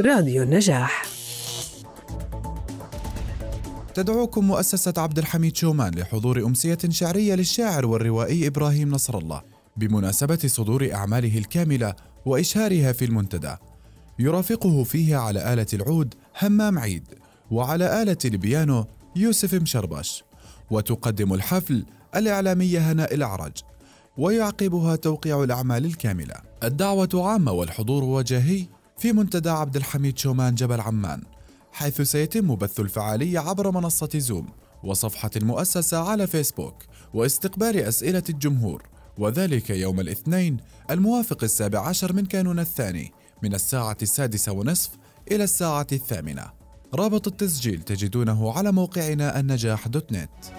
راديو النجاح. تدعوكم مؤسسة عبد الحميد شومان لحضور أمسية شعرية للشاعر والروائي إبراهيم نصر الله بمناسبة صدور أعماله الكاملة وإشهارها في المنتدى. يرافقه فيه على آلة العود همام عيد وعلى آلة البيانو يوسف مشربش. وتقدم الحفل الإعلامية هناء الأعرج ويعقبها توقيع الأعمال الكاملة. الدعوة عامة والحضور وجاهي في منتدى عبد الحميد شومان جبل عمان حيث سيتم بث الفعالية عبر منصة زوم وصفحة المؤسسة على فيسبوك واستقبال أسئلة الجمهور وذلك يوم الاثنين الموافق السابع عشر من كانون الثاني من الساعة السادسة ونصف إلى الساعة الثامنة. رابط التسجيل تجدونه على موقعنا النجاح دوت نت.